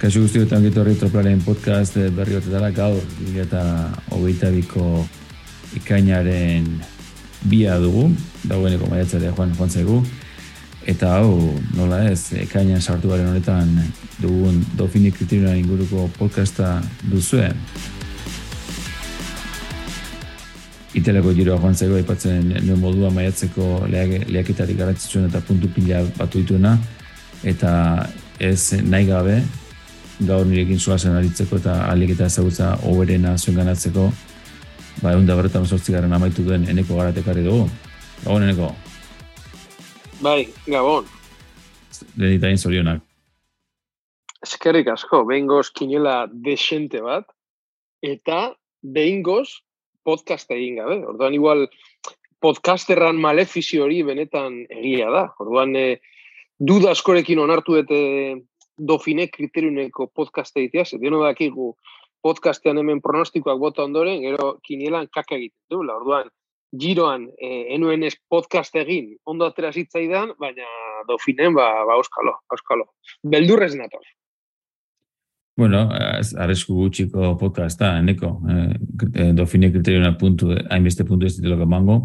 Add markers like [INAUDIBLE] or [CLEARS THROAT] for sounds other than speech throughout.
Kaixo guzti eta ongitorri troplaren podcast berri dara gaur eta hogeita biko ikainaren bia dugu, dagoeneko maiatzare joan joan zaigu. Eta hau, nola ez, ekainan sartu garen honetan dugun Daufinik Kriteriunan inguruko podcasta duzuen. Iteleko giroa joan zaigu, aipatzen nuen modua maiatzeko leaketarik garantzitsuen eta puntu pila batu dituena. Eta ez nahi gabe, gaur nirekin suazen aritzeko eta alik eta ezagutza oberena zuen ganatzeko, ba, egun da berretan sortzi garen amaitu duen eneko garatekarri dugu. Gabon, eneko? Bai, gabon. Lehen zorionak. Eskerrik asko, behingoz kinela desente bat, eta behingoz podcast egin gabe. Orduan igual podcasterran malefizio hori benetan egia da. Orduan eh, duda askorekin onartu dute dofine kriteriuneko podcast egitea, ze deno dakigu podcastean hemen pronostikoak bota ondoren, gero kinielan kaka egiten du, la orduan, giroan, eh, enuen ez podcast egin, ondo atera zitzaidan, baina dofinen, ba, ba, euskalo, euskalo. Beldurrez nator. Bueno, arresku gutxiko podcasta, eneko, eh, eh, dofine kriteriuna puntu, hainbeste puntu ez dituloka mango,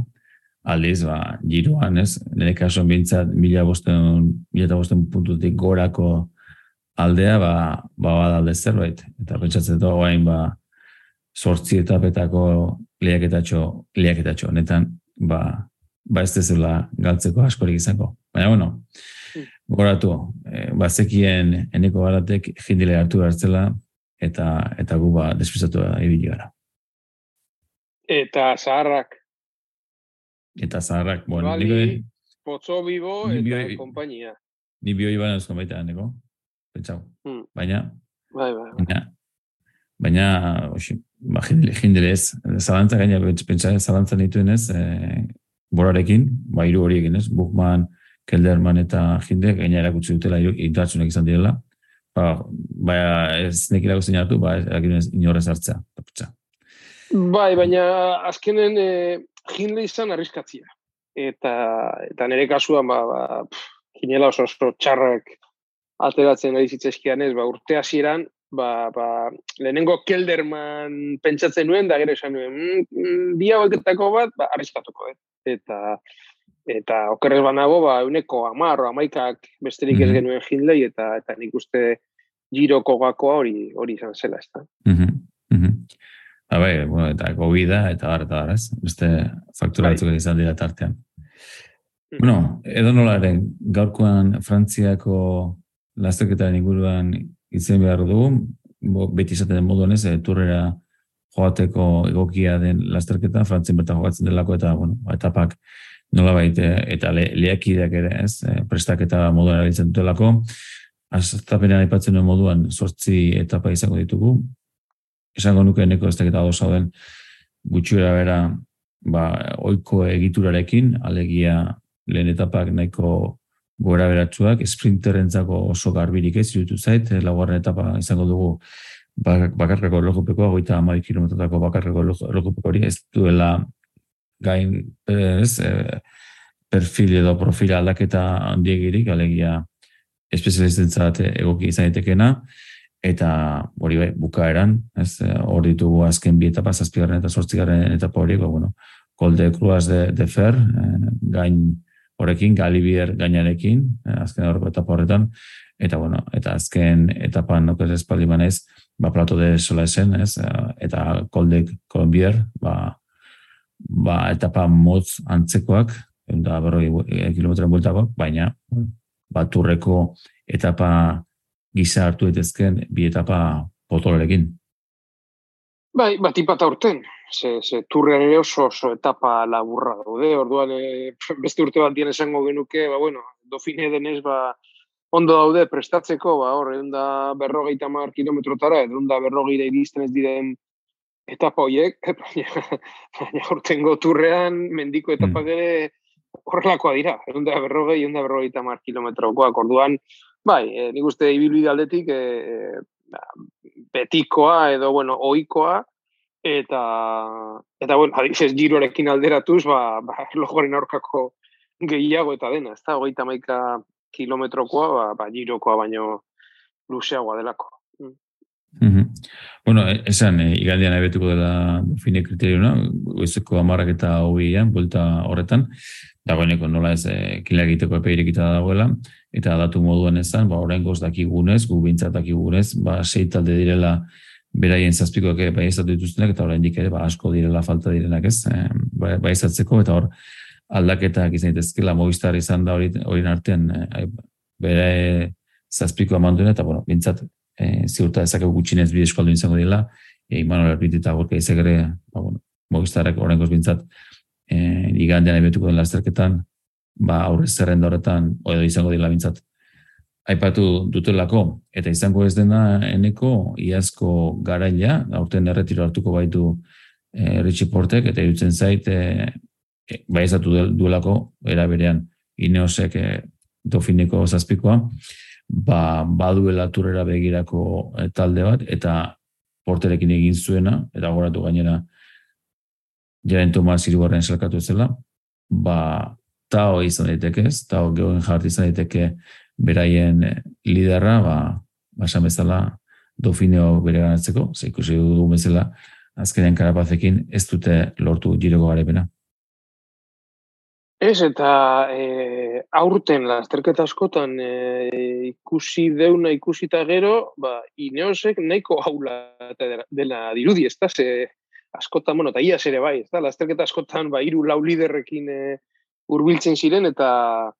aldiz, ba, giroan, ez, nire kaso bintzat, mila bosten, mila bosten puntutik gorako aldea ba ba badalde zerbait eta pentsatzen dut orain ba sortzi etapetako lehiaketatxo lehiaketatxo honetan ba ba ez dezela galtzeko askorik izango baina bueno goratu e, bazekien eneko baratek jindile hartu hartzela eta eta gu ba despistatu ibili gara eta zaharrak eta zaharrak bueno Bali, digo, Potso Vivo eta kompainia. Ni bioi baina ezko baita, neko? Pentsau. Hmm. Baina, bai, bai, bai. baina, baina, osi, ba, jindele ez, zalantza gaina, pentsa, zalantza nituen ez, e, borarekin, ba, iru horiekin ez, Bukman, Kelderman eta jinde, gaina erakutsi dutela, intatzunek izan direla, ba, ba, ez nekila guztien hartu, ba, erakin inorrez hartzea, taputza. Bai, baina azkenen e, jinde izan arriskatzia. Eta, eta nire kasuan, ba, ba, pff, oso oso txarrak ateratzen ari zitzeskian ez, ba, urte hasieran, ba, ba, lehenengo Kelderman pentsatzen nuen, da gero esan nuen, mm, mm dia bat, ba, arriskatuko, eh? eta eta okerrez banago, ba, euneko amar, amaikak besterik ez mhm. genuen jindlei, eta eta nik uste giroko gakoa hori hori izan zela, ez da. Mm -hmm. bueno, eta covid eta bar, eta bar, ez? Beste faktura bai. batzuk izan dira tartean. Mm. Bueno, edo nolaren, gaurkoan Frantziako lasterketaren inguruan izen behar dugu, beti izaten den moduan ez, e, turrera joateko egokia den lasterketa, frantzien bertan jokatzen delako eta, bueno, etapak nola baite, eta le, lehakideak ere ez, e, prestaketa moduan erabiltzen dutelako, aztapenean aipatzen duen moduan sortzi etapa izango ditugu, esango nuke neko ez daketa dosa den gutxura bera ba, oiko egiturarekin, alegia lehen etapak nahiko gora beratxuak, sprinterentzako oso garbirik ez, irutu zait, eh, laugarren etapa izango dugu bakarreko erlojupeko, goita amai kilometrotako bakarreko erlojupeko hori, ez duela gain ez, e, perfil edo profil aldaketa handiegirik, alegia espezialistentzat egoki izan ditekena, eta hori bai, bukaeran, ez, hor ditugu azken bi etapa, zazpigarren eta sortzigarren etapa hori, ba, bueno, kolde kruaz de, de fer, eh, gain horrekin, Galibier gainarekin, eh, azken horreko etapa horretan, eta bueno, eta azken etapan nokez espaldi manez, ba, plato de sola esen, ez, eh, eta koldek kolombier, ba, ba, etapa motz antzekoak, eta berroi e, kilometren bultako, baina, baturreko etapa gisa hartu etezken, bi etapa potolorekin. Bai, bat ipata urten. Ze, ze turrean ere oso, oso etapa laburra daude. Orduan, e, [LAUGHS] beste urte bat dien esango genuke, ba, bueno, dofine denez, ba, ondo daude prestatzeko, ba, hor, egun da berrogeita mar kilometrotara, egun da berrogeita iristen ez diren etapa horiek, [LAUGHS] baina urtengo turrean mendiko etapa mm. ere horrelakoa dira, egun da berrogei, egun da berrogeita mar kilometrokoak, orduan, bai, e, nik uste ibilbide aldetik, e, betikoa edo bueno, ohikoa eta eta bueno, adibidez giroarekin alderatuz, ba ba aurkako gehiago eta dena, ezta 31 kilometrokoa, ba ba girokoa baino luzeagoa delako. Bueno, e, esan, e, igandian abetuko dela fine kriteriuna, goizeko amarrak eta hobian, bulta horretan, dagoeneko nola ez e, kila egiteko epe irekita dagoela, eta datu moduan ezan, ba, orain goz dakigunez, gu bintzat dakigunez, ba, sei talde direla beraien zazpikoak bai ez dituztenak, eta orain ere, ba, asko direla falta direnak ez, e, bai, bai eta hor, aldaketak izan ditezkela, movistar izan da hori artean, e, bere zazpikoa manduena, eta bueno, bintzat, e, ziurta ezakegu gutxinez bide eskualdu izango dela, e, Imanol Erbit eta gorka izagere, ba, bueno, mogistarrak horrengoz bintzat, e, igandean ebetuko den lasterketan, ba, aurrez zerrenda horretan, edo izango dela bintzat, aipatu dutelako, eta izango ez dena eneko iazko garaila, aurten erretiro hartuko baitu e, Richie Portek, eta irutzen zait, e, e, bai duelako, era berean, Ineosek e, dofineko zazpikoa, ba, baduela turera begirako eh, talde bat, eta porterekin egin zuena, eta goratu gainera jaren Tomas irugarren selkatu zela, ba, tao izan daiteke ez, tao geoen jart izan daiteke beraien eh, liderra, ba, basan bezala dofineo bere ganatzeko, ze ikusi dugu bezala, azkenean karapazekin ez dute lortu giroko garepena. Ez, eta e, aurten lasterketa askotan e, ikusi deuna ikusi eta gero, ba, ineosek nahiko haula dela dirudi, ez da, ze askotan, bueno, eta iaz ere bai, ez da, lasterketa askotan, ba, iru lau liderrekin e, urbiltzen ziren, eta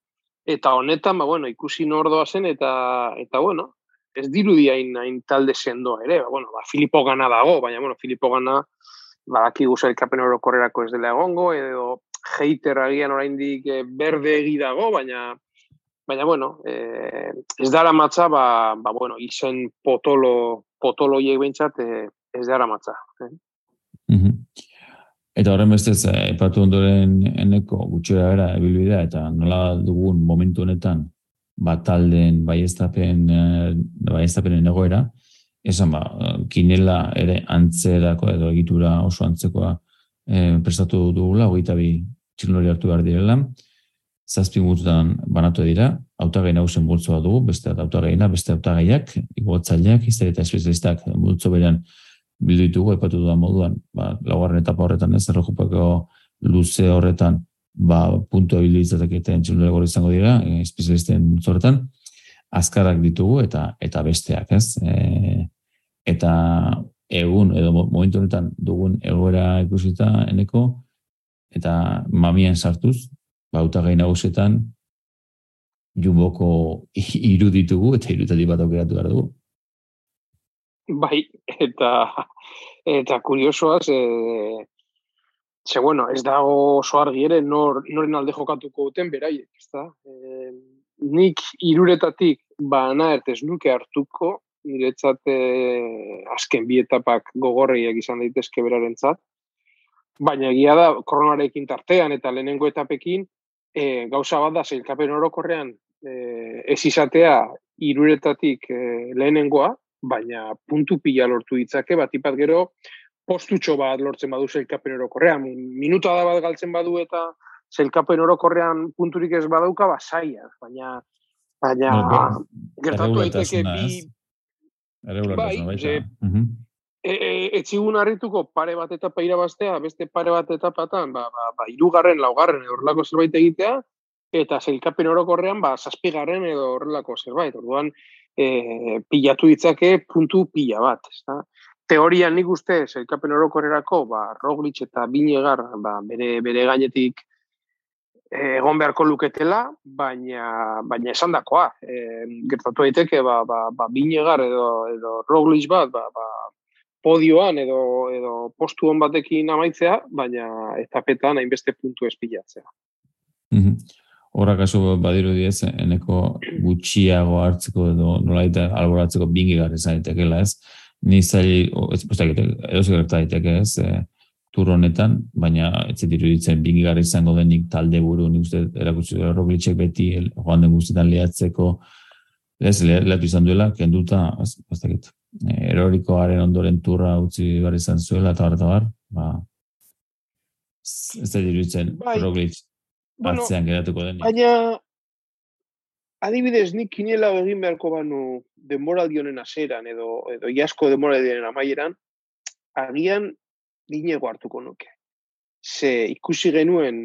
eta honetan, ba, bueno, ikusi nordoa zen, eta, eta bueno, ez dirudi hain, hain talde sendoa ere, ba, bueno, ba, Filipo gana dago, baina, bueno, Filipo gana, ba, aki guzailkapen orokorrerako ez dela egongo, edo hater agian oraindik eh, berde egi dago, baina baina bueno, eh, ez dara matza, ba, ba bueno, izen potolo potolo hiek behintzat eh, ez dara matza. Eh? Mm Eta horren bestez, epatu ondoren eneko gutxera era ebilbidea, eta nola dugun momentu honetan batalden baiestapen baiestapenen egoera, esan ba, kinela ere antzerako edo egitura oso antzekoa eh, prestatu dugula, hogeita bi txilori hartu behar direla, zazpi multutan banatu dira, autagai nagusen multzoa dugu, beste autagaina, beste autagaiak, iguatzaileak, historia eta espezialistak multzo berean bildu ditugu, epatu dudan moduan, ba, laugarren etapa horretan ez, errojupako luze horretan, ba, puntua bildu izatek eta entxilori izango dira, e, espezialisten multzo horretan, azkarak ditugu eta eta besteak, ez? E, eta egun, edo momentu honetan dugun egoera ikusita eneko, eta mamien sartuz, bauta gai nagusetan, jumboko [LAUGHS] iruditugu eta irutati bat aukeratu behar dugu. Bai, eta eta kuriosoa, ze, ze bueno, ez dago oso argi ere, nor, noren alde jokatuko duten beraiek, ez da? E, nik iruretatik bana ertez nuke hartuko, niretzat e, azken bi etapak gogorreiak izan daitezke beraren zat, baina egia da koronarekin tartean eta lehenengo etapekin e, gauza bat da zeilkapen orokorrean e, ez izatea iruretatik e, lehenengoa, baina puntu pila lortu ditzake, bat ipat gero postutxo bat lortzen badu zeilkapen orokorrean. Minuta da bat galtzen badu eta zeilkapen orokorrean punturik ez badauka, ba, saia, baina baina gertatu daiteke bi... Bai, e, e, etxigun harrituko pare bat etapa irabaztea, beste pare bat etapatan, ba, ba, ba, irugarren, laugarren, horrelako zerbait egitea, eta zeilkapen orokorrean, ba, zazpigarren edo horrelako zerbait. Orduan, e, pilatu ditzake puntu pila bat. Ezta? Teorian nik uste, zeilkapen orokorerako, ba, Roglic eta Binegar, ba, bere, bere gainetik e, egon beharko luketela, baina, baina esan dakoa. E, gertatu daiteke, ba, ba, ba, Binegar edo, edo Roglic bat, ba, ba, podioan edo edo postu on batekin amaitzea, baina etapetan hainbeste puntu espilatzea. Mhm. Horra kasu badiru diez, eneko gutxiago hartzeko edo nolaita alboratzeko bingi gara izan daitekela ez. Ni zaili, ez postak zegerta daiteke ez, e, tur honetan, baina ez zetiru ditzen bingi gara izango denik talde buru, nik uste erakutsi Roglitzek beti joan den guztietan lehatzeko, ez lehatu izan duela, kenduta, ez postak erorikoaren ondoren turra utzi behar izan zuela eta horreta bar, ba, ez da dirutzen bai. Roglic bueno, geratuko den. Baina, adibidez, nik kinela egin beharko banu denboraldi honen aseran edo, edo iasko denboraldi amaieran, agian dinego hartuko nuke. Ze ikusi genuen,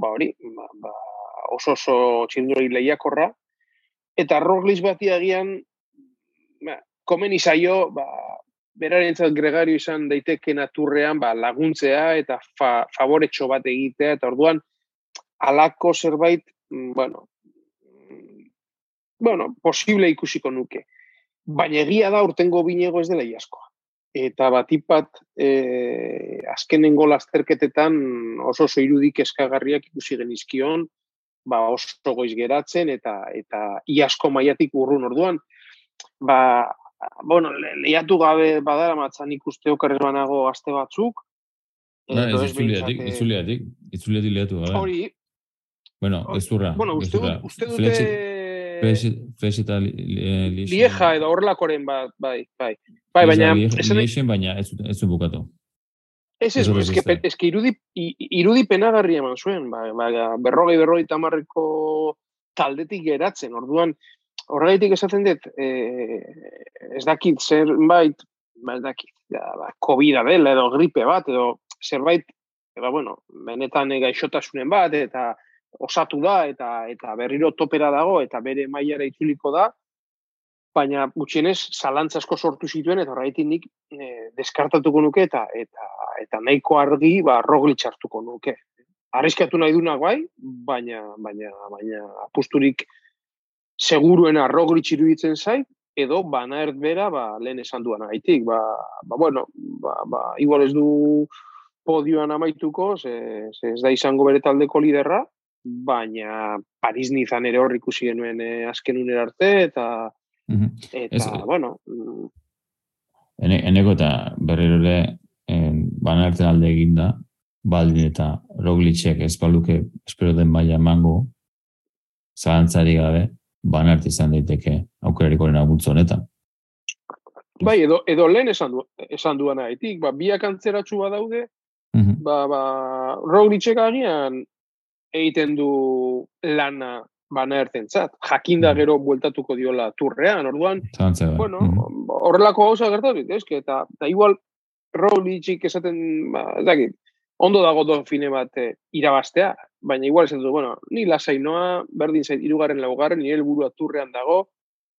ba hori, ba, ba, oso oso txindurri lehiakorra, eta Roglic bati agian, ba, komen izaio, ba, berarentzat gregario izan daiteke naturrean ba, laguntzea eta fa, favoretxo bat egitea, eta orduan, alako zerbait, mm, bueno, bueno, posible ikusiko nuke. Baina egia da urtengo binego ez dela iaskoa. Eta batipat e, azkenengo lasterketetan oso oso irudik eskagarriak ikusi genizkion, ba oso goiz geratzen eta eta iasko maiatik urrun orduan, ba, bueno, lehiatu gabe badara matzan ikuste okarrez banago aste batzuk. Ba, ez itzuliatik, itzuliatik, itzuliatik lehiatu gabe. Hori. Bueno, ez durra. Bueno, uste, uste dute... Eta Lieja edo horrelakoren bat, bai, bai. Bai, baina... Liexen baina ez, ez bukatu. Ez ez, ez que irudi, irudi penagarri eman zuen, ba, ba, berrogei, berrogei tamarriko taldetik geratzen, orduan, horregaitik esaten dut, e, ez dakit zerbait, ba, ez dakit, ja, ba, COVID dela edo gripe bat, edo zerbait, edo, bueno, benetan gaixotasunen bat, eta osatu da eta eta berriro topera dago eta bere mailara itzuliko da baina gutxienez zalantza asko sortu zituen eta horregatik nik e, deskartatuko nuke eta eta eta nahiko argi ba Roglic hartuko nuke. Arriskatu nahi duna bai baina baina baina apusturik seguruena Roglic iruditzen zait edo bana bera ba lehen esan duan gaitik ba, ba bueno ba, ba igual ez du podioan amaituko ze, ze ez da izango bere taldeko liderra baina Paris nizan ere hor ikusi genuen eh, azken uner arte, eta, eta Ez, bueno... Mm. Ene, eneko eta berriro ere bana arte alde eginda, baldin eta roglitxek ez baluke espero den baina mango, zalantzari gabe, bana arte izan daiteke aukerariko agultzo honetan. Bai, edo, edo lehen esan, du, esan duan ba, biak antzeratxu daude, ba, ba, roglitxek agian egiten du lana bana ertentzat. Jakinda mm. gero bueltatuko diola turrean, orduan, bai. bueno, mm. horrelako gauza gertatu, eske, eta, eta igual, Roglic esaten, ba, dakit, ondo dago do fine bat eh, irabastea, baina igual esan du, bueno, ni lasai noa, berdin zait, irugarren laugarren, nire helburua turrean dago,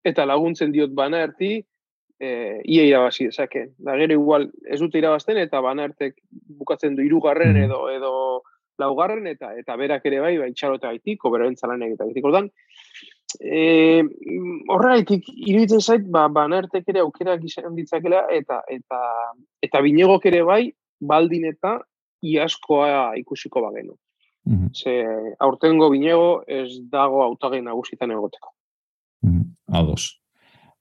eta laguntzen diot bana erti, eh, ia irabazi dezake. Da gero igual, ez dute irabazten, eta bana ertek bukatzen du irugarren mm. edo, edo laugarren eta eta berak ere bai, bai txarota gaitik, oberentza lanek eta gaitik. Ordan, e, horregaitik, iruditzen zait, ba, banertek ere aukera gizan ditzakela, eta, eta, eta binegok ere bai, baldin eta iaskoa ikusiko bagenu. Mm -hmm. Ze, aurtengo binego ez dago autagin nagusitan egoteko. Mm -hmm. Ados.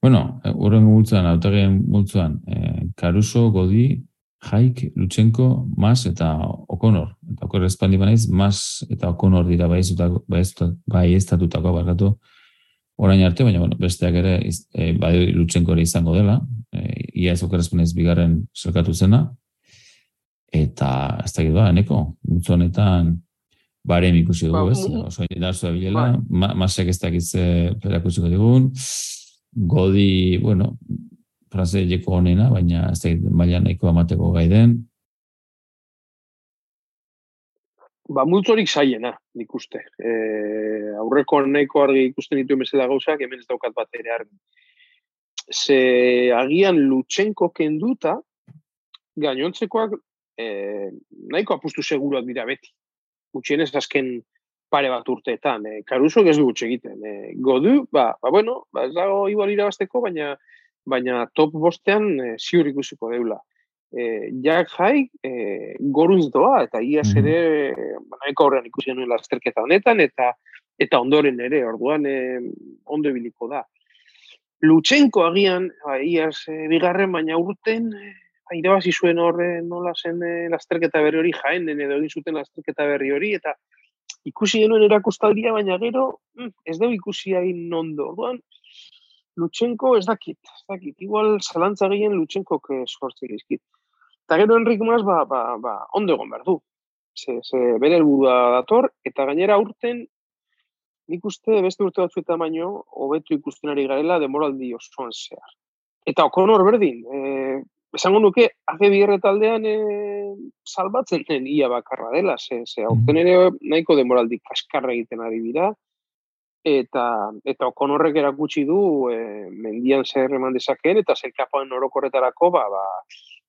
Bueno, urren multzuan, autagien multzuan, eh, Karuso, Godi, Jaik, Lutsenko, Mas eta Okonor. Eta Okonor espandi banaiz, Mas eta Okonor dira bai ez tatutako barkatu orain arte, baina bueno, besteak ere e, bai Lutsenko ere izango dela. E, ia ez Okonor bigarren zelkatu zena. Eta ez da gidoa, eneko, mutzu honetan barem ikusi dugu ba, ez, oso indarzu bilela, bai. masek ez dakitze perakusiko digun, godi, bueno, frase jeko honena, baina ez da maila nahiko amateko gai den. Ba, multzorik zaiena, nik uste. E, aurreko nahiko argi ikusten ditu emezela gauzak, hemen ez daukat bat ere argi. Ze agian lutsenko kenduta, gainontzekoak e, nahiko apustu seguruak dira beti. Gutxien ez azken pare bat urteetan. E, Karuso ez du gutxe egiten. E, godu, ba, ba, bueno, ba, ez dago igual irabazteko, baina baina top bostean e, ziur ikusiko deula. E, jak jai, e, gorunz doa, eta iaz mhm. ere, mm. banaiko horrean ikusi nuen lasterketa honetan, eta eta ondoren ere, orduan e, ondo ebiliko da. Lutsenko agian, ba, iaz e, bigarren, baina urten, e, irabazi zuen horre nola zen e, lasterketa berri hori jaenen edo egin zuten lasterketa berri hori, eta ikusi genuen erakustaldia, baina gero, mm, ez dugu ikusi egin ondo. Orduan, Lutsenko ez dakit, ez dakit, igual zalantza gehien Lutsenko eskortze gizkit. Eta gero Enrik Mas, ba, ba, ba, ondo egon behar du. Ze, ze bere helburua dator, eta gainera urten, nik uste beste urte batzu eta baino, hobetu ikusten ari garela demoraldi osoan zehar. Eta okonor berdin, e, esango nuke, bierre taldean e, salbatzen den ia bakarra dela, ze, ze mm ere nahiko demoraldi kaskarra egiten ari dira, eta eta okonorrek erakutsi du e, mendian zer eman dezakeen, eta zer kapoen orokorretarako, ba, ba,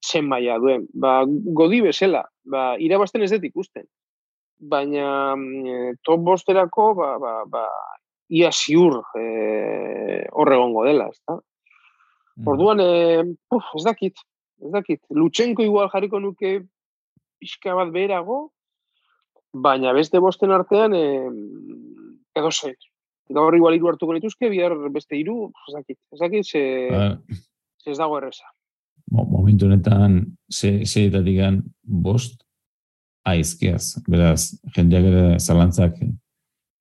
zen maia duen. Ba, godi bezala, ba, irabazten ez dut ikusten. Baina e, top bosterako, ba, ba, ba, ia ziur e, horregongo dela, ez da? Mm. Orduan, e, uf, ez dakit, ez dakit. Lutsenko igual jarriko nuke pixka bat beherago, baina beste bosten artean, e, edo zen. Gaur igual iru hartuko nituzke, bihar beste iru, ez dakit, ez dakit, ze, ez dago erreza. Momentu honetan ze ze digan bost aizkeaz. Beraz jendeak ere zalantzak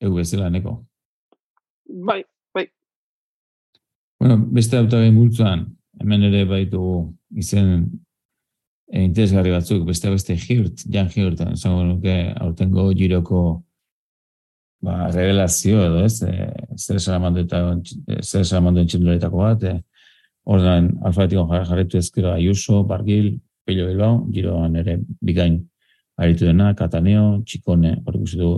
eu bezala neko bai bai. Bueno beste autogai multzuan hemen ere baitu izen e, interesgarri batzuk beste beste hirt jan hirt zango nuke aurtengo giroko ba, revelazio edo ez? E, zer zer salamandu entxinduletako bat e, Ordan alfabetiko jarretu ezkero Ayuso, Bargil, Pello Bilbao, giroan ere bigain aritu dena, Kataneo, Txikone, hori du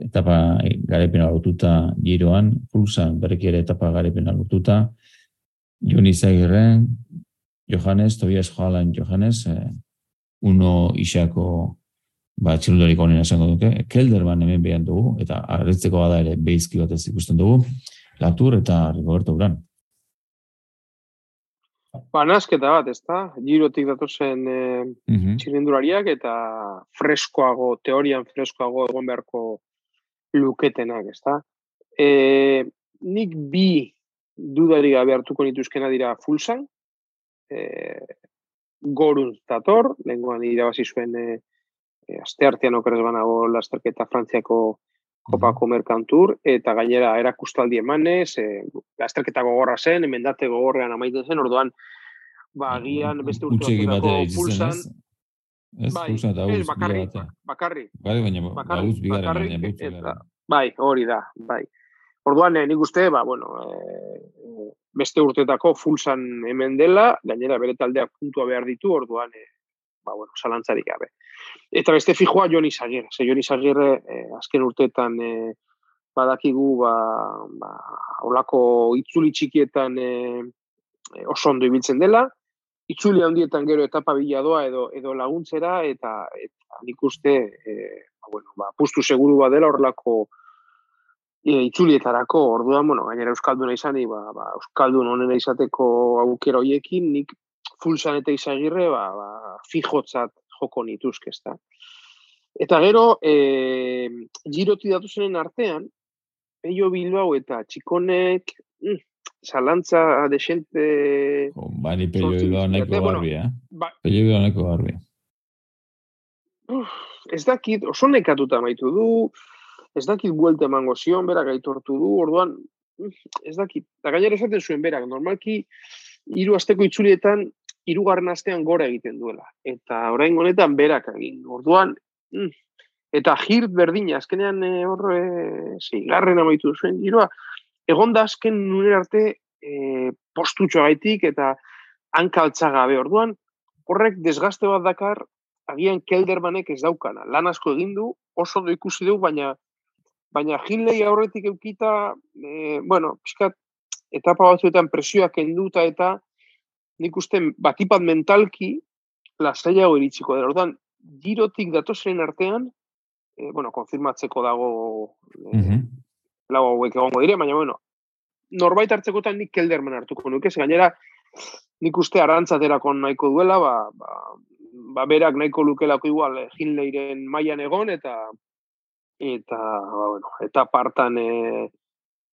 etapa garepena lotuta giroan, Pulsan berreki ere etapa garepena lotuta, Joni Zagirren, Johannes, Tobias Joalan Johannes, eh, uno isako ba, txiludorik honen esango duke, Kelderman hemen behan dugu, eta arretzeko bada ere behizki bat ez ikusten dugu, Latur eta Rigoberto Uran. Ba, nazketa bat, ez da? Girotik datozen e, mm -hmm. eta freskoago, teorian freskoago egon beharko luketenak, ez da? E, nik bi dudari gabe hartuko nituzkena dira fulsan, e, gorun dator, lenguan irabazi zuen e, e, aste artean okerrez banago lasterketa frantziako kopako merkantur, eta gainera erakustaldi emanez, e, lasterketa gogorra zen, emendate gogorrean amaiten zen, orduan, ba, agian beste urte pulsan, bai, ez, bakarri, bakarri, bai, baina, bakarri, bakarri, baina, bai, hori da, bai. Orduan, eh, nik uste, ba, bueno, eh, beste urtetako fulsan hemen dela, gainera bere taldeak puntua behar ditu, orduan, eh, ba, bueno, salantzarik gabe. Eta beste fijoa Joni Zagir. Ze Joni Zagir eh, azken urteetan eh, badakigu ba, ba, olako itzuli txikietan eh, oso ondo ibiltzen dela. Itzuli handietan gero etapa bila doa edo, edo laguntzera eta, eta nik uste eh, ba, bueno, ba, pustu seguru badela horrelako e, itzulietarako, orduan, bueno, gainera Euskalduna izan, ba, ba, Euskaldun honena izateko aukera hoiekin, nik fulsan eta izagirre, ba, ba, fijotzat joko nituzke, ez da. Eta gero, e, giroti datu zenen artean, Peio Bilbao eta Txikonek, mm, zalantza desente... Oh, bani Peio Bilbao neko garbi, eh? Ba, Peio Bilbao neko garbi. Ez dakit, oso nekatuta maitu du, ez dakit buelte emango zion, berak aitortu du, orduan, mm, ez dakit, eta gainera esaten zuen berak, normalki, hiru asteko itzulietan hirugarren astean gora egiten duela. Eta orain honetan berak egin. Orduan, mm, eta hirt berdina, azkenean e, hor e, zeigarren amaitu zuen giroa, egon da azken nuen arte e, postutxo gaitik eta hankaltza gabe. Orduan, horrek desgaste bat dakar, agian keldermanek ez daukana. Lan asko egin du, oso do ikusi du, baina baina Hinley aurretik eukita, e, bueno, piskat, etapa batzuetan presioak enduta eta nik uste batipat mentalki lasaiago iritsiko dela. Orduan, girotik datozen artean, e, bueno, konfirmatzeko dago e, mm -hmm. lau hauek egongo dire, baina, bueno, norbait hartzekotan nik keldermen hartuko nuke, ze gainera, nik uste arantzaterako nahiko duela, ba, ba, ba berak nahiko lukelako igual, e, jinleiren mailan egon, eta eta, ba, bueno, eta partan e,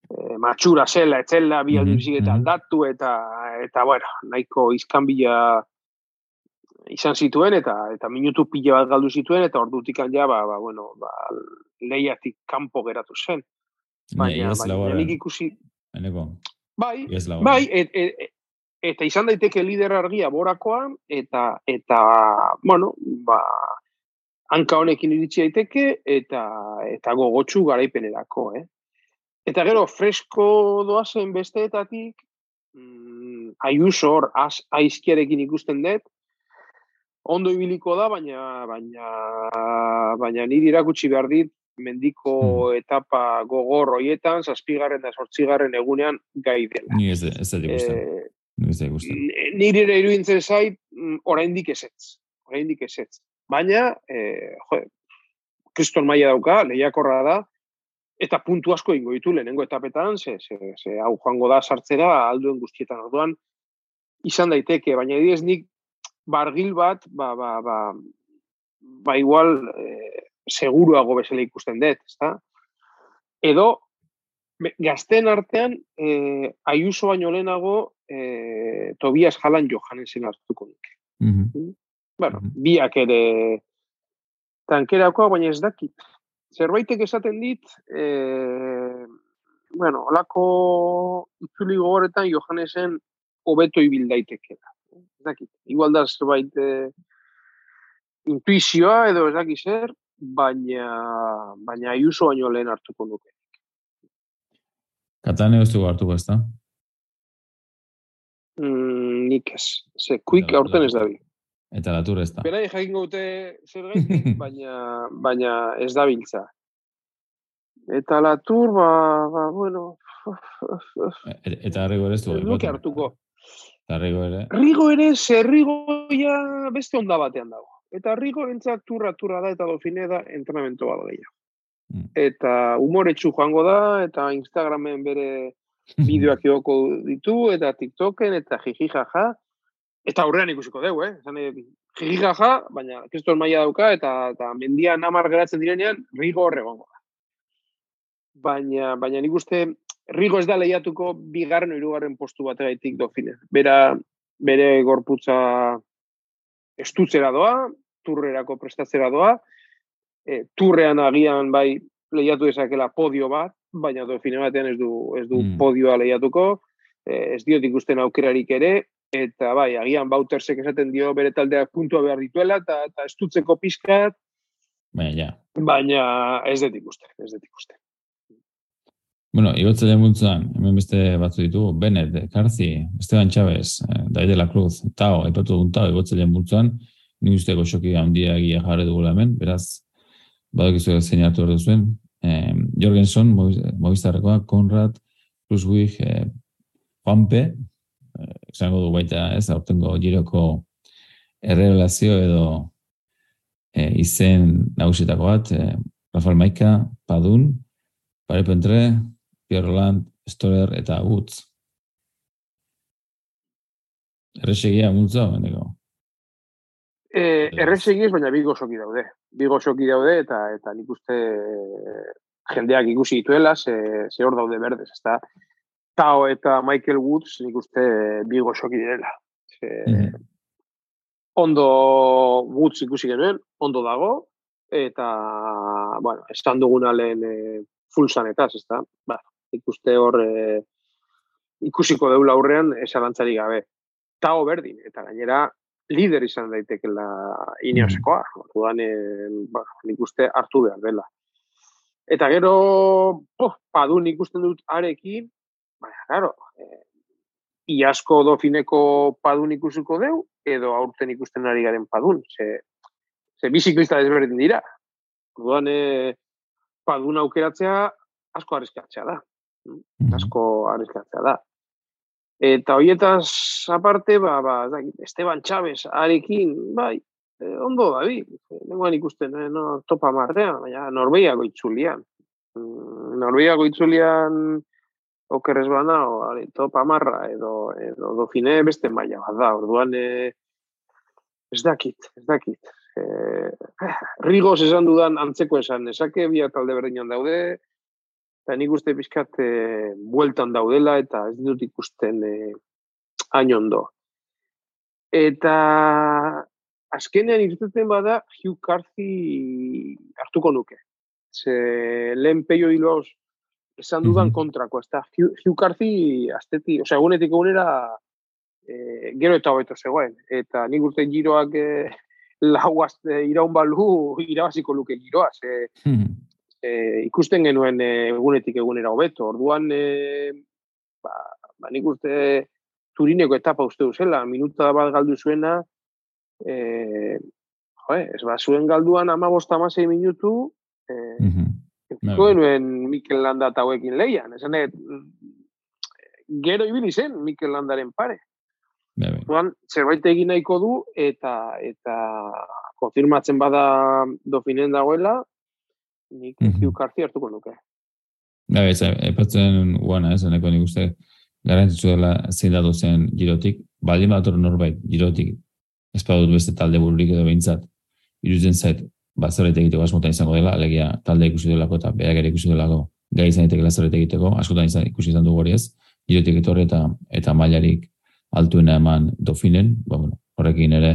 e, matxura zela, etzela, bi aldi mm -hmm. aldatu, eta, eta, bueno, nahiko izkanbila izan zituen, eta eta minutu pila bat galdu zituen, eta ordutik ja, ba, ba, bueno, ba, lehiatik kanpo geratu zen. Baina, baina, nik ikusi... Bai, bai, et, et, et, eta izan daiteke lider argia borakoa, eta, eta, bueno, ba, hanka honekin iritsi daiteke, eta, eta gogotsu garaipenerako, eh? Eta gero, fresko doazen besteetatik, mm, aiuso hor, az, aizkiarekin ikusten dut, ondo ibiliko da, baina, baina, baina niri irakutsi behar dit, mendiko hmm. etapa gogor hoietan, zazpigarren da sortzigarren egunean gai dela. Ni ez, ez da eh, Niri ere iruditzen zait, mm, oraindik ezetz. Oraindik ezetz. Baina, eh, jo, kriston maila dauka, lehiakorra da, eta puntu asko ingo ditu lehenengo etapetan, ze, ze, ze hau joango da sartzera alduen guztietan orduan, izan daiteke, baina ediz nik bargil bat, ba, ba, ba, ba igual e, seguruago bezala ikusten dut, ezta? Edo, gazten artean, e, aiuso baino lehenago, e, Tobias Jalan Johanesen hartuko nik. Mm -hmm. Bueno, biak ere tankerakoa, baina ez dakit zerbaitek esaten dit, e, bueno, olako itzuli gogoretan Johannesen hobeto ibil daitekela. Ez dakit, igual da zerbait e, intuizioa edo ez dakit zer, baina, baina iuso baino lehen hartuko nuke. Katane ez du hartuko ez da? Mm, nik ez. Ze, kuik aurten ez da bi. Eta latur ez da. Berai jakin gaute zer gaitik, [LAUGHS] baina, baina ez da biltza. Eta latur, ba, ba bueno... E, eta arrigo ere ez du. Luke hartuko. Eta arrigo ere. Rigo ere, zerrigo ja beste onda batean dago. Eta rigo entzat turra, turra da, eta dofine da entrenamento bat gehiago. Mm. Eta humoretsu joango da, eta Instagramen bere [LAUGHS] bideoak joko ditu, eta TikToken, eta jiji jaja. Eta aurrean ikusiko dugu, eh? Zane, jijaja, baina kriston maila dauka, eta, eta mendia namar geratzen direnean, rigo horregongo da. Baina, baina nik uste, rigo ez da lehiatuko bigarren irugarren postu bat egaitik dofine. Bera, bere gorputza estutzera doa, turrerako prestatzera doa, e, turrean agian bai lehiatu dezakela podio bat, baina dofine batean ez du, ez du mm. podioa lehiatuko, e, ez diot ikusten aukerarik ere, eta bai, agian bautersek esaten dio bere taldeak puntua behar dituela, eta, eta estutzeko pizkat, baina, ja. baina ez dut ikusten, ez dut ikusten. Bueno, igotzele multzuan, hemen beste batzu ditu, Bennett, Karzi, Esteban Chávez, eh, Daide la Cruz, Tao, ipatu dugun Tao, igotzele multzuan, ni uste goxoki handia egia jarre dugula hemen, beraz, badok izu zein hartu behar duzuen, eh, Jorgensen, Movistarrekoa, Konrad, Kruzwig, eh, Juanpe, esango du baita, ez, aurtengo giroko errelazio edo e, izen nagusitako bat, e, Rafael Maika, Padun, Pare Pentre, Pierre Roland, Storer eta Woods. Erresegia multzo, bendeko? E, erresegia baina bigo soki daude. Bigo soki daude eta eta nik uste jendeak ikusi dituela, ze, ze hor daude berdez, ez da. Tao eta Michael Woods nik uste bigo soki direla. Mm Ondo Woods ikusi genuen, ondo dago, eta, bueno, estan duguna lehen e, full sanetaz, ez da? Ba, ikuste hor e, ikusiko deula aurrean esalantzari gabe. Tao berdin, eta gainera lider izan daitekela ineosekoa. Mm -hmm. ba, nik uste hartu behar dela. Eta gero, oh, padun ikusten dut arekin, Baina, claro, eh, iasko dofineko padun ikusiko deu, edo aurten ikusten ari garen padun. Ze, ze biziklista desberdin dira. Orduan, eh, padun aukeratzea asko arriskatzea da. Mm Asko arriskatzea da. Eta hoietaz aparte, ba, ba, Esteban Chávez arekin, bai, eh, ondo da, bi. Nengoan ikusten, eh, no, topa martean, baina Norbeiako itzulian. Mm, Norbeiako okerrez bana, o, ali, topa marra, edo, edo dofine beste maila bat da, orduan, e, ez dakit, ez dakit. [SIGHS] E, rigos esan dudan antzeko esan, esake bi talde berdinan daude, eta nik uste pixkat e, bueltan daudela, eta ez dut ikusten e, ondo. Eta azkenean irteten bada Hugh Carthy hartuko nuke. Ze lehen peio hiloz esan dudan kontrako, ez da, Hugh Carthy, azteti, osea, egunetik egunera, e, gero eta hobeto zegoen, eta nik urte giroak e, [LAUGHS] lau azte iraun balu, irabaziko luke giroa, ze, e, ikusten genuen e, egunetik egunera hobeto. Orduan, e, ba, ba nik uste turineko etapa uste duzela, minuta bat galdu zuena, e, jo, ez ba, zuen galduan ama bosta amasei minutu, e, mm -hmm. Mikel Landa eta hauekin leian. Esan, e, gero ibili zen Mikel Landaren pare. Orduan, zerbait egin nahiko du, eta eta konfirmatzen bada dofinen dagoela, nik mm -hmm. hartuko nuke. Ba, ez, epatzen guana, ez, eneko nik uste garantitzu dela zein da zen girotik, baldin bat norbait girotik, ez dut beste talde bururik edo behintzat, iruzen zait, bat zerbait egiteko asmotan izango dela, alegia talde ikusi delako eta berak ere ikusi delako gai izan egiteko zerbait egiteko, askotan izan, ikusi izan dugu hori ez, girotik etorre eta, eta mailarik altuena eman dofinen, ba, bueno, horrekin ere,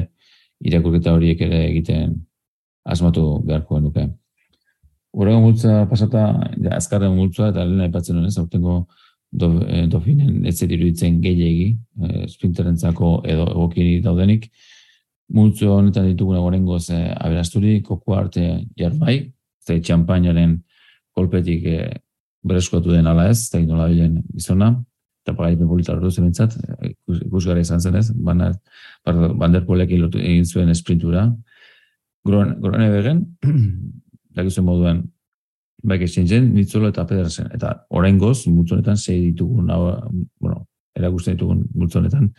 irakurketa horiek ere egiten asmatu beharko nuke. Horrego multza pasata, ja, azkarren multza, eta lehen aipatzen honez, aurtengo do, e, dofinen ez zet iruditzen gehiagi, e, sprinterentzako edo egokiri daudenik. Multzo honetan dituguna gorengo ze aberasturi, koko arte jarbai, eta txampainaren kolpetik e, bereskatu den ala ez, eta inola bilen izona, eta pagaipen polita horretu zen bintzat, ikus gara izan zen ez, banderpolek egin zuen esprintura. Grone begen, [CLEARS THROAT] dakizuen moduan baik esintzen, nitzolo eta pedersen. Eta orain goz, multzonetan zei ditugun, bueno, erakusten ditugun multzonetan,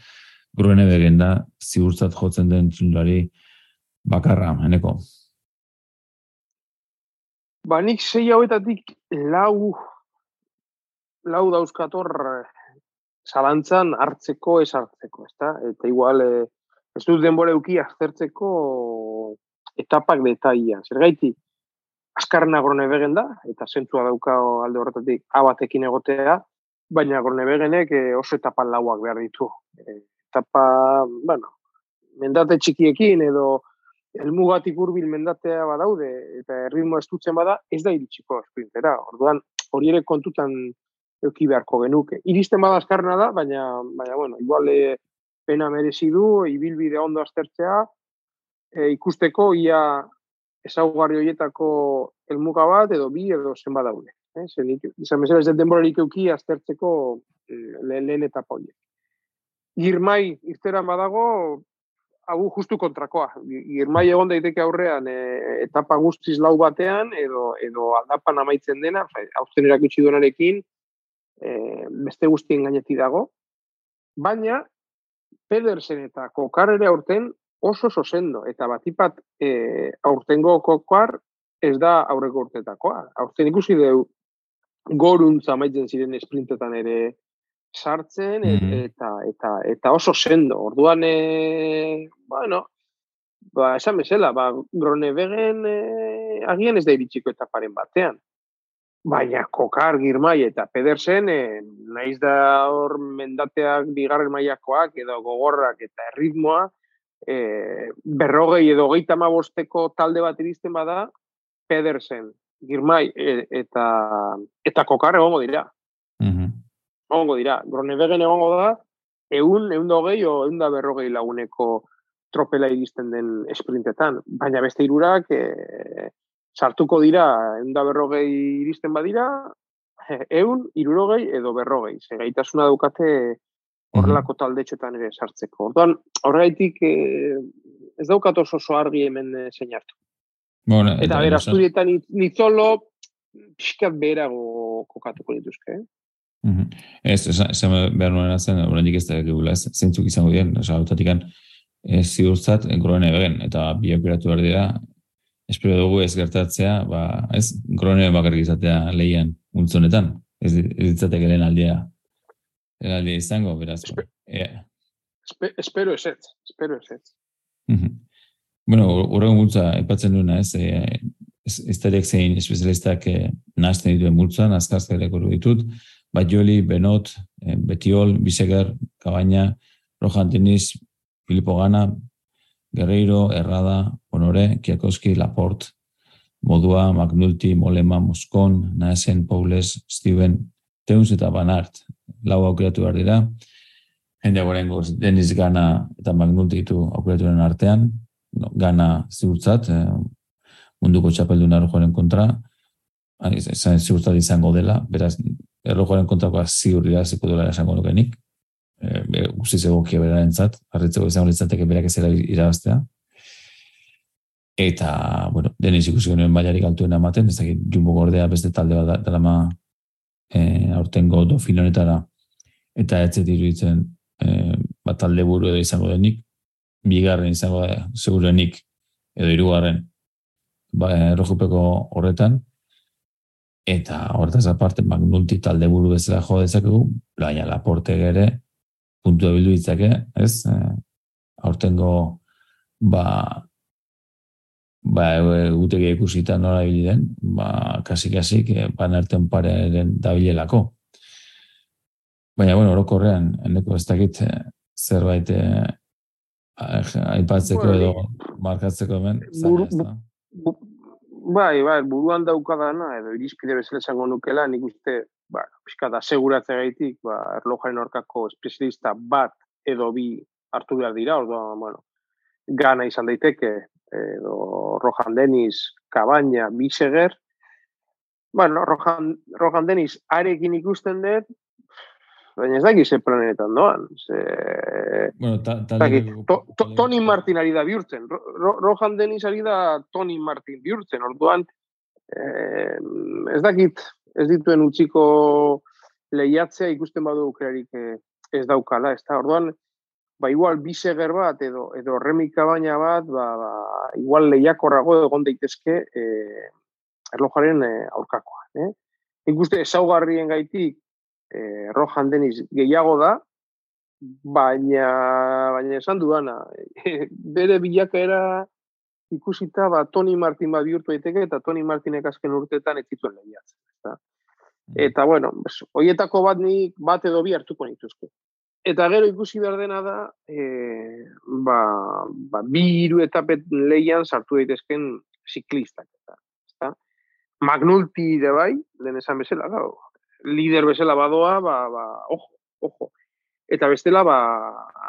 grubene begen da, zigurtzat jotzen den txundari bakarra, eneko. Ba, nik zei hauetatik lau, lau dauzkator zalantzan hartzeko ez hartzeko, ezta? Eta igual, eh, ez dut denbora euki aztertzeko etapak detaia. Zer gaiti, askarna Gronebegen da, eta zentzua dauka alde horretatik abatekin egotea, baina Gronebegenek e, oso etapa lauak behar ditu. E, etapa, bueno, mendate txikiekin edo elmugatik urbil mendatea badaude, eta erritmo estutzen bada, ez da iritsiko sprintera. Orduan, hori ere kontutan euki beharko genuke. Iristen bada askarna da, baina, baina bueno, igual e, pena merezi du, ibilbide ondo aztertzea, e, ikusteko ia ezaugarri horietako elmuga bat edo bi edo zenba daude. Eh? Zer, izan bezala ez denborarik euki aztertzeko eh, lehen, lehen etapa horiek. Girmai irteran badago, hau justu kontrakoa. Girmai egon daiteke aurrean e, etapa guztiz lau batean edo edo aldapan amaitzen dena, hauzen erakutsi duenarekin, e, beste guztien gainetik dago. Baina, Pedersen eta Kokarere aurten oso oso sendo, eta batipat e, aurtengo kokoar ez da aurreko urtetakoa. Aurten ikusi deu goruntza maitzen ziren esprintetan ere sartzen mm eta, eta, eta oso sendo. Orduan, e, bueno, ba, esan bezala, ba, grone begen e, agian ez da iritsiko eta paren batean. Baina kokar girmai eta pedersen, e, naiz da hor mendateak bigarren mailakoak edo gogorrak eta erritmoa, e, berrogei edo geita bosteko talde bat iristen bada, Pedersen, Girmai e, eta, eta kokar egongo dira. Egongo dira. Gronebegen egongo da, egun, egun da hogei o egun da berrogei laguneko tropela iristen den esprintetan. Baina beste irurak, e, sartuko dira, egun da berrogei iristen badira, egun, irurogei edo berrogei. Zegaitasuna daukate horrelako -hmm. taldetxotan ere sartzeko. Orduan, horregaitik eh, ez daukat oso oso argi hemen eh, zeinartu. Bueno, eta bera, asturietan nitzolo pixkat berago kokatuko dituzke. Eh? Mm -hmm. Ez, esan behar nuen zen, oraindik ez da egula, ez, zeintzuk izango dien, oza, autatik ez ziurtzat, grone begen, eta bi operatu behar dira, espero dugu ez gertatzea, ba, ez, grone bakarrik izatea lehian untzonetan, ez, ez ditzatek lehen aldea eraldi izango, beraz. Yeah. espero eset, espero eset. Bueno, horren multza, epatzen duena, ez, e, ez, zein espezialistak e, nazten dituen multzan, azkarzka ere ditut, Batioli, Benot, e, Betiol, Bisegar, Kabaina, Rojan Tenis, Filipo Gana, Guerreiro, Errada, Honore, Kiakoski, Laport, Modua, Magnulti, Molema, Moscon, Naesen, Paules, Steven, Teuns eta Banart, lau aukeratu behar dira. Jende goren goz, Deniz Gana eta Magnulti ditu aukeratuaren artean, no, Gana ziurtzat, eh, munduko txapeldun joren kontra, esan ziurtat izango dela, beraz, erlojoaren kontrakoa ziur iraziko dela esango nukenik, e, guztiz egokia beraren zat, harritzeko izango litzateke berak ezera irabaztea. Eta, bueno, deniz ikusi genuen baiarik altuen ematen, ez dakit, jumbo gordea beste talde bat dela ma e, aurtengo dofin honetara, eta ez zet iruditzen e, bat talde buru edo izango denik, bigarren izango da, segurenik, edo irugarren, ba, errojupeko horretan, eta horretaz aparte, magnulti talde buru bezala jo dezakegu, baina laporte gere, puntu bildu ditzake, ez? E, aurtengo, ba, ba, gutege ikusita nola den, ba, kasi-kasik, e, banerten parearen dabilelako. Baina, bueno, orokorrean, endeko ez dakit e, zerbait e, aipatzeko edo markatzeko ben, Bai, bai, buruan daukadana, edo irizpide bezala esango nukela, nik uste, ba, pixka da, seguratze gaitik, ba, erlojaren orkako espezialista bat edo bi hartu behar dira, orduan, bueno, gana izan daiteke, edo Rojan Deniz, Kabaina, Biseger, bueno, Rojan, Rojan Deniz arekin ikusten dut, baina ez daki ze planetan doan. Ze... Bueno, ta, ta, to, to, Tony Martin ari da bihurtzen. Ro, Rohan Deniz ari da Tony Martin bihurtzen. Orduan, eh, ez dakit, ez dituen utziko lehiatzea ikusten badu ukerarik eh, ez daukala. Ez da, orduan, ba, igual biseger bat edo, edo remika baina bat, ba, ba, igual lehiakorrago egon daitezke eh, erlojaren eh, aurkakoa. Eh? Ikuste, esaugarrien gaitik, e, Rohan Deniz gehiago da, baina, baina esan dudana, [LAUGHS] bere bilakaera ikusita, ba, Tony Martin bat bihurtu daiteke eta Tony Martinek azken urteetan ez zituen lehiatzen. Eta, mm. eta bueno, hoietako bat nik bat edo bi hartuko nituzke. Eta gero ikusi behar dena da, e, ba, ba, bi hiru etapet lehian sartu daitezken ziklistak. Eta, eta, Magnulti de bai, lehen esan bezala, gau, lider bezala badoa, ba, ba, ojo, ojo. Eta bestela, ba,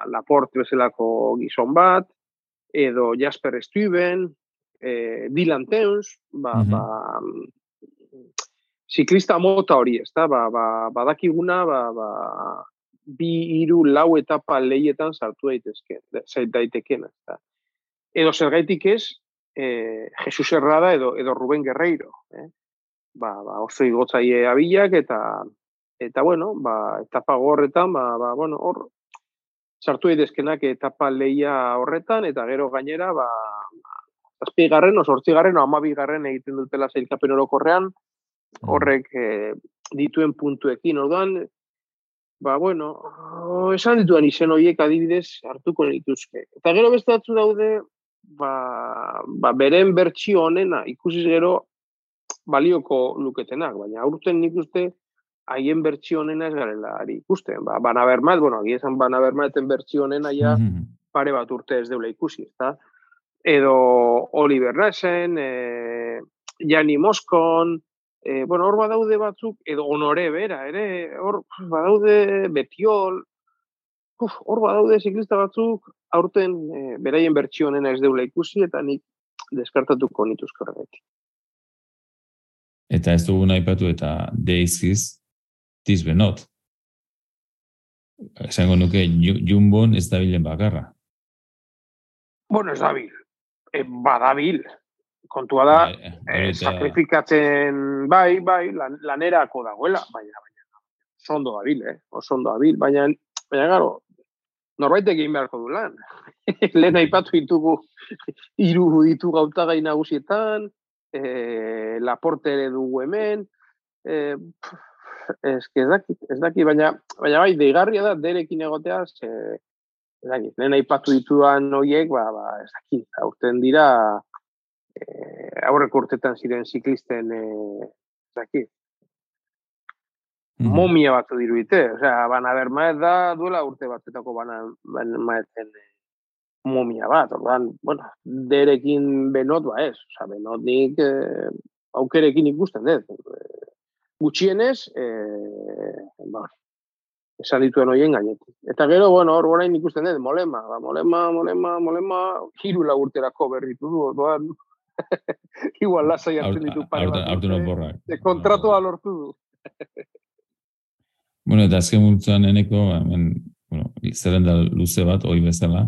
Laporte bezalako gizon bat, edo Jasper Stuyven, e, Dylan Teuns, ba, mm -hmm. ba, ziklista mota hori, ez da, ba, ba, badakiguna, ba, ba, bi hiru lau etapa leietan sartu daitezke, zait daiteken, ez da. Edo zergaitik ez, eh, Jesus Herrada edo, edo Ruben Guerreiro, eh? Ba, ba, oso igotzaile abilak eta eta bueno, ba, etapa gorretan, ba, ba, bueno, hor sartu edezkenak etapa leia horretan eta gero gainera, ba, zazpi garren, osortzi garren, amabi garren egiten dutela zailkapen orokorrean, mm. horrek e, dituen puntuekin, orduan, ba, bueno, esan dituen izen horiek adibidez hartuko dituzke. Eta gero beste daude, ba, ba, beren bertsio honena, ikusiz gero, balioko luketenak, baina aurten nik uste haien bertsio honena ez garela ari ikusten. Ba, bana bermat, bueno, agi esan bana bermaten bertsio honena ja mhm. pare bat urte ez deula ikusi, ezta? Edo Oliver Nassen, e, Jani Moskon, e, bueno, hor badaude batzuk, edo honore bera, ere, hor badaude betiol, uf, hor badaude ziklista batzuk, aurten e, beraien bertsio honena ez deula ikusi, eta nik deskartatuko nituzko horregatik. Eta ez dugu nahi patu eta deizkiz, tiz benot. Esango nuke, jumbon ez da bilen bakarra. Bueno, ez da bil. E, badabil. Kontua da, e, e, sakrifikatzen bai, bai, lan, lanerako dagoela, baina, baina, sondo da eh? Osondo da bil, baina, baina, garo, norbait egin beharko du lan. [LAUGHS] Lehen aipatu ditugu, iru ditu gautagai nagusietan, e, laporte ere dugu hemen, e, ez, ez daki, ez daki, baina, baina bai, deigarria da, derekin egotea, ze, ez daki, nena ipatu dituan horiek, ba, ba, ez daki, aurten dira, e, aurrek urtetan ziren ziklisten, e, ez daki, mm. momia batu dirudite, osea, bana bermaet da, duela urte batetako bana, bana maeten, e, momia bat, orduan, bueno, derekin benot ba ez, oza, benot nik eh, aukerekin ikusten dut. Eh, gutxienez, eh, ba, esan dituen hoien gainetik. Eta gero, bueno, hor orain ikusten dut, molema, ba, molema, molema, molema, hiru lagurterako berritu du, orduan, [LAUGHS] Igual lasai hartzen ditu pare bat. Artu no borrak. De kontratua lortu du. bueno, eta azken multzuan eneko, hemen, bueno, zerrenda luze bat, oi bezala,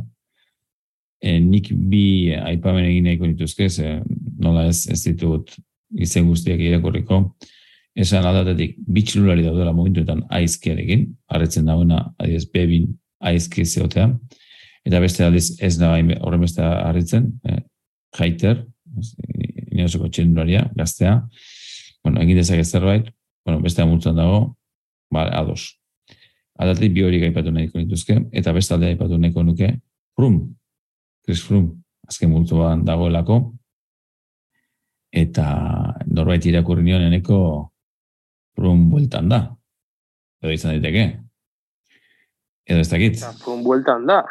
e, nik bi aipamen egin nahiko nituzke, ze nola ez, ez ditut izen guztiak irakurriko, esan aldatetik bitxilulari daudela momentuetan aizkearekin, arretzen dagoena, adiez, bebin aizki zeotea, eta beste aldiz ez da horren beste harritzen, eh, jaiter, inosoko txendularia, gaztea, bueno, egin dezak ez zerbait, bueno, beste amultzen dago, ba, ados. Aldatik bi hori gaipatu nahiko nituzke, eta beste aldea gaipatu nahiko nuke, frum, Chris Frum, azken multuan dagoelako, eta norbait irakurri nion eneko frum bueltan da. Edo izan daiteke. Edo ez dakit. Frum bueltan da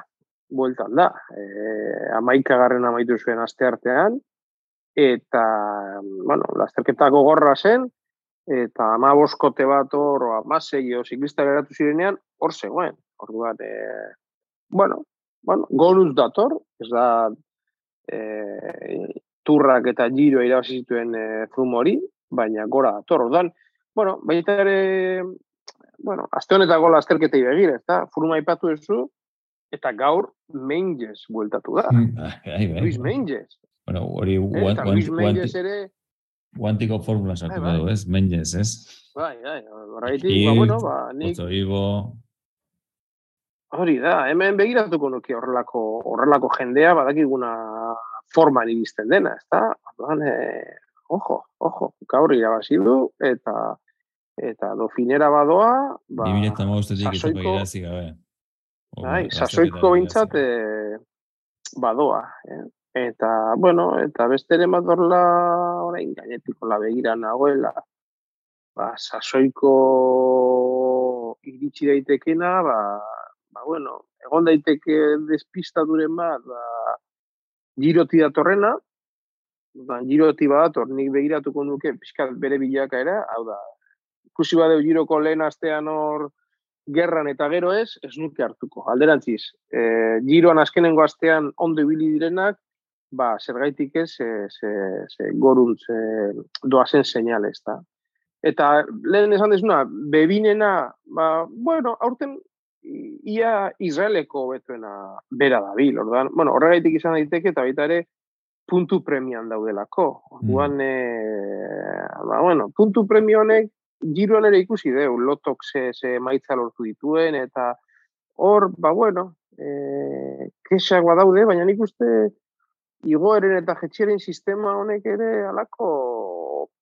bueltan da. E, amaika garren amaitu zuen aste artean, eta, bueno, lasterketa gogorra zen, eta ama boskote bat hor, o amasei, o ziklista geratu zirenean, hor zegoen. Orduan, e, bueno, bueno, gonuz dator, ez da, e, turrak eta giro irabazi zituen e, hori, baina gora dator. Orduan, bueno, baita ere, bueno, aste honetako lasterketei begire, ez da, furuma ipatu duzu, eta gaur Menges bueltatu da. Mm, bai, bai. Luis Menges. Bueno, hori Luis Menges ere guantiko formula sartu bai, bai. ez? Menges, ez? Bai, bai, horreiti, ba, bueno, ba, nik... Hori da, hemen begiratuko nuke horrelako, horrelako jendea, badakiguna forma iristen dena, ez da? eh, ojo, ojo, gaur irabazi du, eta eta dofinera badoa, ba, 2008 ez da gabe. Bai, sasoiko bintzat e, badoa. Eh? Eta, bueno, eta beste ere madorla orain gainetiko la begira nagoela. Ba, sasoiko iritsi daitekena, ba, bueno, egon daiteke despistaduren bat, ba, giroti datorrena, ba, giroti bat, nik begiratuko nuke, pixkat bere bilaka era, hau da, ikusi badeu giroko lehen astean hor, gerran eta gero ez, ez nuke hartuko. Alderantziz, e, giroan azkenengo astean ondo ibili direnak, ba, zergaitik ez, e, ze, ze goruntz e, doazen seinale ez da. Eta lehen esan dezuna, bebinena, ba, bueno, aurten ia Israeleko betuena bera da bil, orduan, bueno, horregaitik izan daiteke eta baita ere puntu premian daudelako. Orduan, mm. e, ba, bueno, puntu premio honek giroan ere ikusi deu, lotok ze, ze maitza lortu dituen, eta hor, ba bueno, e, kesak daude, baina nik uste igoeren eta jetxieren sistema honek ere alako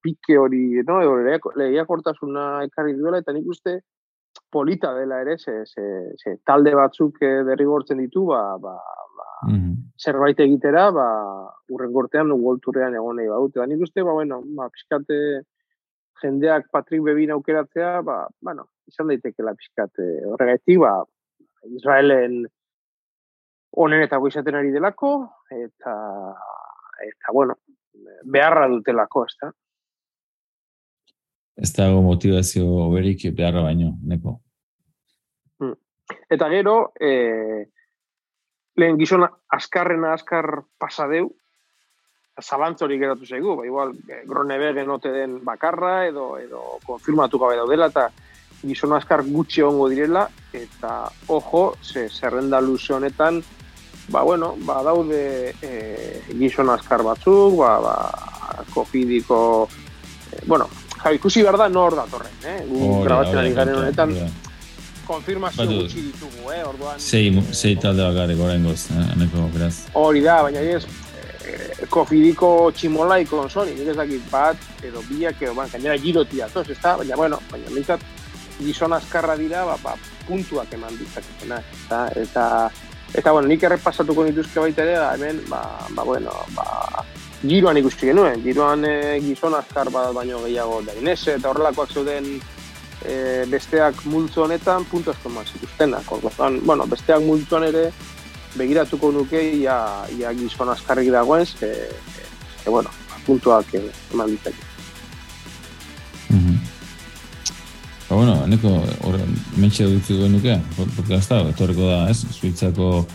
pike hori, no? edo lehiakortasuna ekarri duela, eta nik uste polita dela ere, ze, ze, ze talde batzuk eh, derrigortzen ditu, ba, ba, ba, mm zerbait egitera, ba, urren gortean, ugolturrean egon nahi baut. Eta nik uste, ba, bueno, ba, piskate, jendeak Patrick Bebin aukeratzea, ba, bueno, izan daiteke la pizkat eh, horregaitik, ba, Israelen honen eta goizaten ari delako, eta, eta bueno, beharra dutelako, ez da? Ez dago motivazio berik beharra baino, neko. Eta gero, eh, lehen gizon askarrena askar pasadeu, zabantzori geratu zaigu, ba, igual, eh, Gronebegen ote den bakarra, edo, edo konfirmatu gabe daudela, eta gizon askar gutxi ongo direla, eta ojo, ze zerrenda luze honetan, ba, bueno, ba, daude e, gizon askar batzuk, ba, ba, kofidiko, e, bueno, jabi, ikusi behar da nor datorren, eh? Gu grabatzen ari garen honetan, konfirmazio gutxi ditugu, eh? Orduan, sei, sei talde bakarrik oraingoz, eh? Hori da, baina ez, kofidiko tximolaiko soni, nik ez dakit bat, edo biak, edo ban, gainera girotia, tos, ez da, baina, bueno, baina, mintzat, gizon azkarra dira, ba, ba, puntuak eman ditzaketena, eta, eta, eta, bueno, nik errepasatuko nituzke baita ere, da, hemen, ba, ba, bueno, ba, giroan ikusti genuen, giroan e, gizon azkar bat baino gehiago da inese, eta horrelakoak zeuden e, besteak multzo honetan, puntu asko maz ikustenak, bueno, besteak multzoan ere, begiratuko nuke ia, ia gizon azkarrik dagoen, ze, ze bueno, puntuak eman ditzak. Mm -hmm. Ba, bueno, eneko, hor, mentxe dutzu duen nuke, porque hasta, etorriko da, ez, Suitzako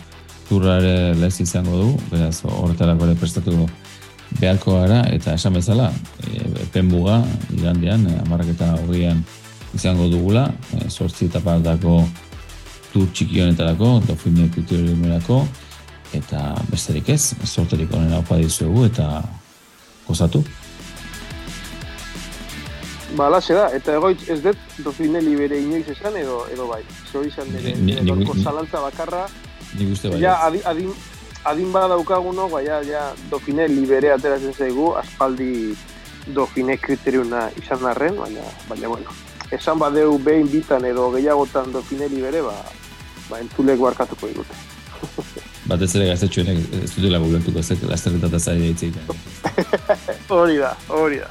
turra ere lez izango du, beraz, horretarako ere prestatu beharko gara, eta esan bezala, e, epen buga, igandean, e, amarraketa hogeian izango dugula, e, sortzi etapatako tur txiki honetarako, dofine kulturionerako, eta besterik ez, sorterik onena opa dizuegu, eta gozatu. Ba, alaxe da, eta egoitz ez dut dofineli bere inoiz esan edo, edo bai. Zer izan bere, gorko zalantza bakarra. Nik uste bai. Ja, adin, adin, adin bada daukaguno, bai, ja, ja, dofineli bere ateratzen zaigu, aspaldi dofine kriteriuna izan arren, baina, baina, bueno, esan badeu behin bitan edo gehiagotan dofineli bere, ba, ba entzulek barkatuko digute. [LAUGHS] Batez ere gaztetxuenek ez dutela gubentuko ez lasterretat azari [LAUGHS] Hori da, hori da.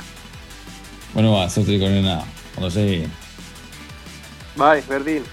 Bueno, va, soy Triconena. Cuando se... Bye, Verdín.